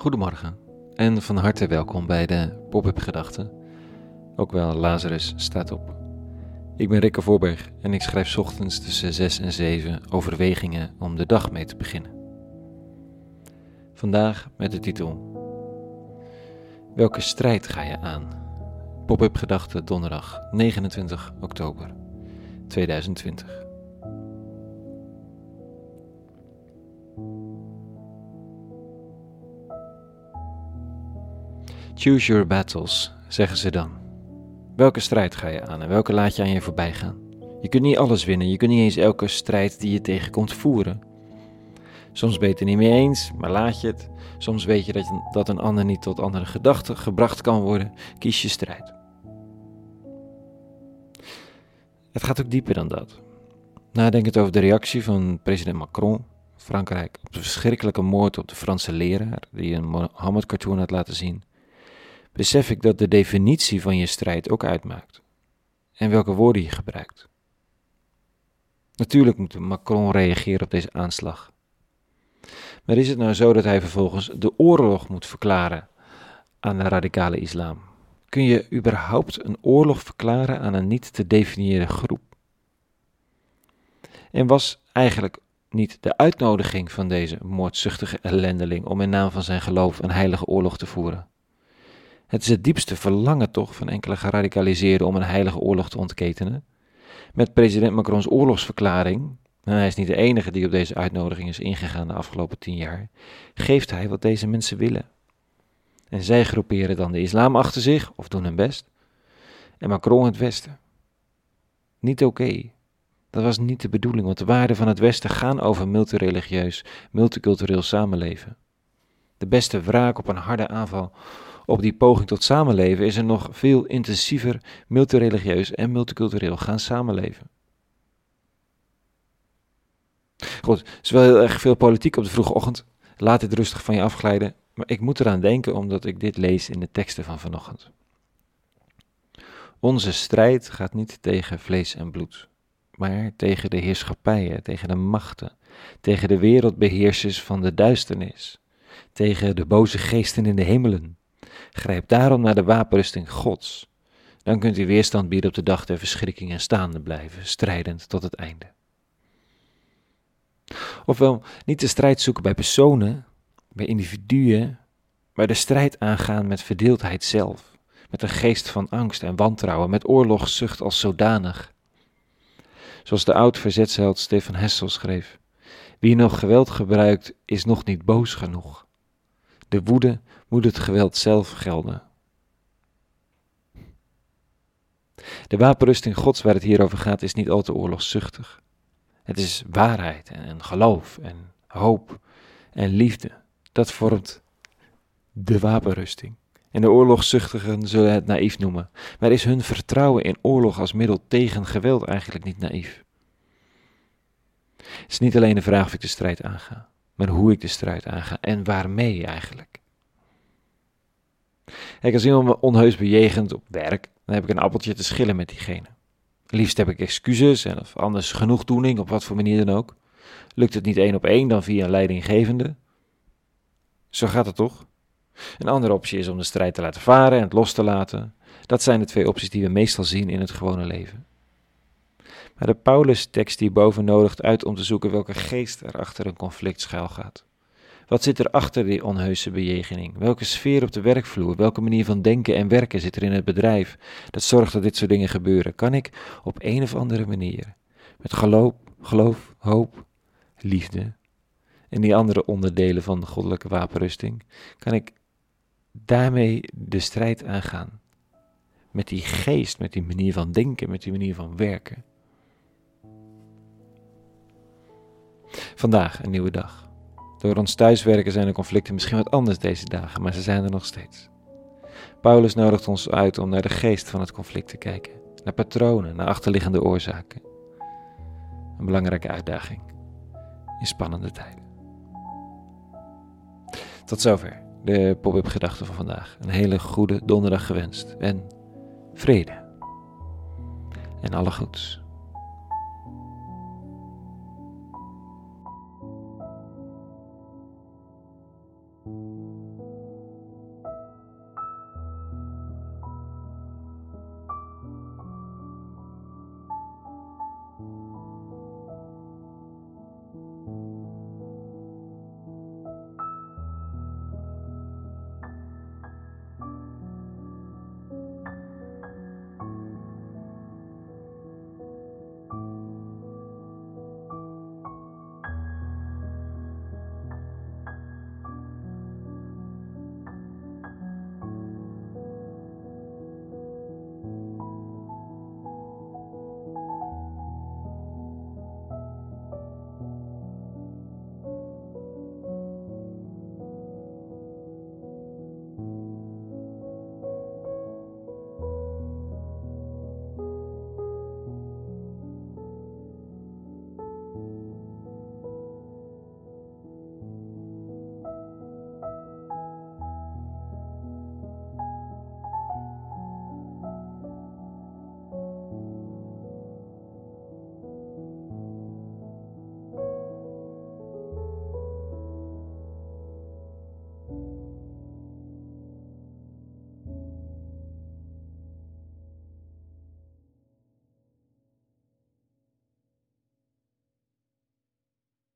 Goedemorgen en van harte welkom bij de Pop-up Gedachten. Ook wel Lazarus staat op. Ik ben Rikke Voorberg en ik schrijf ochtends tussen 6 en 7 overwegingen om de dag mee te beginnen. Vandaag met de titel Welke strijd ga je aan? Pop-up Gedachten donderdag 29 oktober 2020. Choose your battles, zeggen ze dan. Welke strijd ga je aan en welke laat je aan je voorbij gaan? Je kunt niet alles winnen, je kunt niet eens elke strijd die je tegenkomt voeren. Soms ben je het er niet mee eens, maar laat je het. Soms weet je dat, dat een ander niet tot andere gedachten gebracht kan worden. Kies je strijd. Het gaat ook dieper dan dat. Nadenkend over de reactie van president Macron, Frankrijk, op de verschrikkelijke moord op de Franse leraar, die een Mohammed-cartoon had laten zien, besef ik dat de definitie van je strijd ook uitmaakt. En welke woorden je gebruikt. Natuurlijk moet Macron reageren op deze aanslag. Maar is het nou zo dat hij vervolgens de oorlog moet verklaren aan de radicale islam? Kun je überhaupt een oorlog verklaren aan een niet te definiëren groep? En was eigenlijk niet de uitnodiging van deze moordzuchtige ellendeling om in naam van zijn geloof een heilige oorlog te voeren? Het is het diepste verlangen toch van enkele geradicaliseerden om een heilige oorlog te ontketenen. Met president Macrons oorlogsverklaring, en hij is niet de enige die op deze uitnodiging is ingegaan de afgelopen tien jaar, geeft hij wat deze mensen willen. En zij groeperen dan de islam achter zich, of doen hun best, en Macron het Westen. Niet oké. Dat was niet de bedoeling, want de waarden van het Westen gaan over multireligieus, multicultureel samenleven. De beste wraak op een harde aanval op die poging tot samenleven is er nog veel intensiever multireligieus en multicultureel gaan samenleven. Goed, er is wel heel erg veel politiek op de vroege ochtend. Laat dit rustig van je afglijden. Maar ik moet eraan denken omdat ik dit lees in de teksten van vanochtend. Onze strijd gaat niet tegen vlees en bloed, maar tegen de heerschappijen, tegen de machten, tegen de wereldbeheersers van de duisternis, tegen de boze geesten in de hemelen, Grijp daarom naar de wapenrusting Gods. Dan kunt u weerstand bieden op de dag der verschrikking en staande blijven, strijdend tot het einde. Ofwel, niet de strijd zoeken bij personen, bij individuen, maar de strijd aangaan met verdeeldheid zelf, met een geest van angst en wantrouwen, met oorlogszucht als zodanig. Zoals de oud verzetsheld Stefan Hessel schreef: Wie nog geweld gebruikt, is nog niet boos genoeg. De woede moet het geweld zelf gelden. De wapenrusting Gods waar het hier over gaat is niet al te oorlogszuchtig. Het is waarheid en geloof en hoop en liefde. Dat vormt de wapenrusting. En de oorlogszuchtigen zullen het naïef noemen. Maar is hun vertrouwen in oorlog als middel tegen geweld eigenlijk niet naïef? Het is niet alleen de vraag of ik de strijd aanga, maar hoe ik de strijd aanga en waarmee eigenlijk. Kijk, als iemand me onheus bejegent op werk, dan heb ik een appeltje te schillen met diegene. Liefst heb ik excuses en of anders genoegdoening, op wat voor manier dan ook. Lukt het niet één op één, dan via een leidinggevende. Zo gaat het toch? Een andere optie is om de strijd te laten varen en het los te laten. Dat zijn de twee opties die we meestal zien in het gewone leven. Maar de Paulus-tekst hierboven nodigt uit om te zoeken welke geest er achter een conflict schuilgaat. Wat zit er achter die onheuse bejegening? Welke sfeer op de werkvloer, welke manier van denken en werken zit er in het bedrijf dat zorgt dat dit soort dingen gebeuren? Kan ik op een of andere manier, met geloof, geloof hoop, liefde en die andere onderdelen van de goddelijke wapenrusting, kan ik daarmee de strijd aangaan? Met die geest, met die manier van denken, met die manier van werken. Vandaag een nieuwe dag. Door ons thuiswerken zijn de conflicten misschien wat anders deze dagen, maar ze zijn er nog steeds. Paulus nodigt ons uit om naar de geest van het conflict te kijken, naar patronen, naar achterliggende oorzaken. Een belangrijke uitdaging in spannende tijden. Tot zover de pop-up gedachten van vandaag. Een hele goede donderdag gewenst en vrede en alle goeds.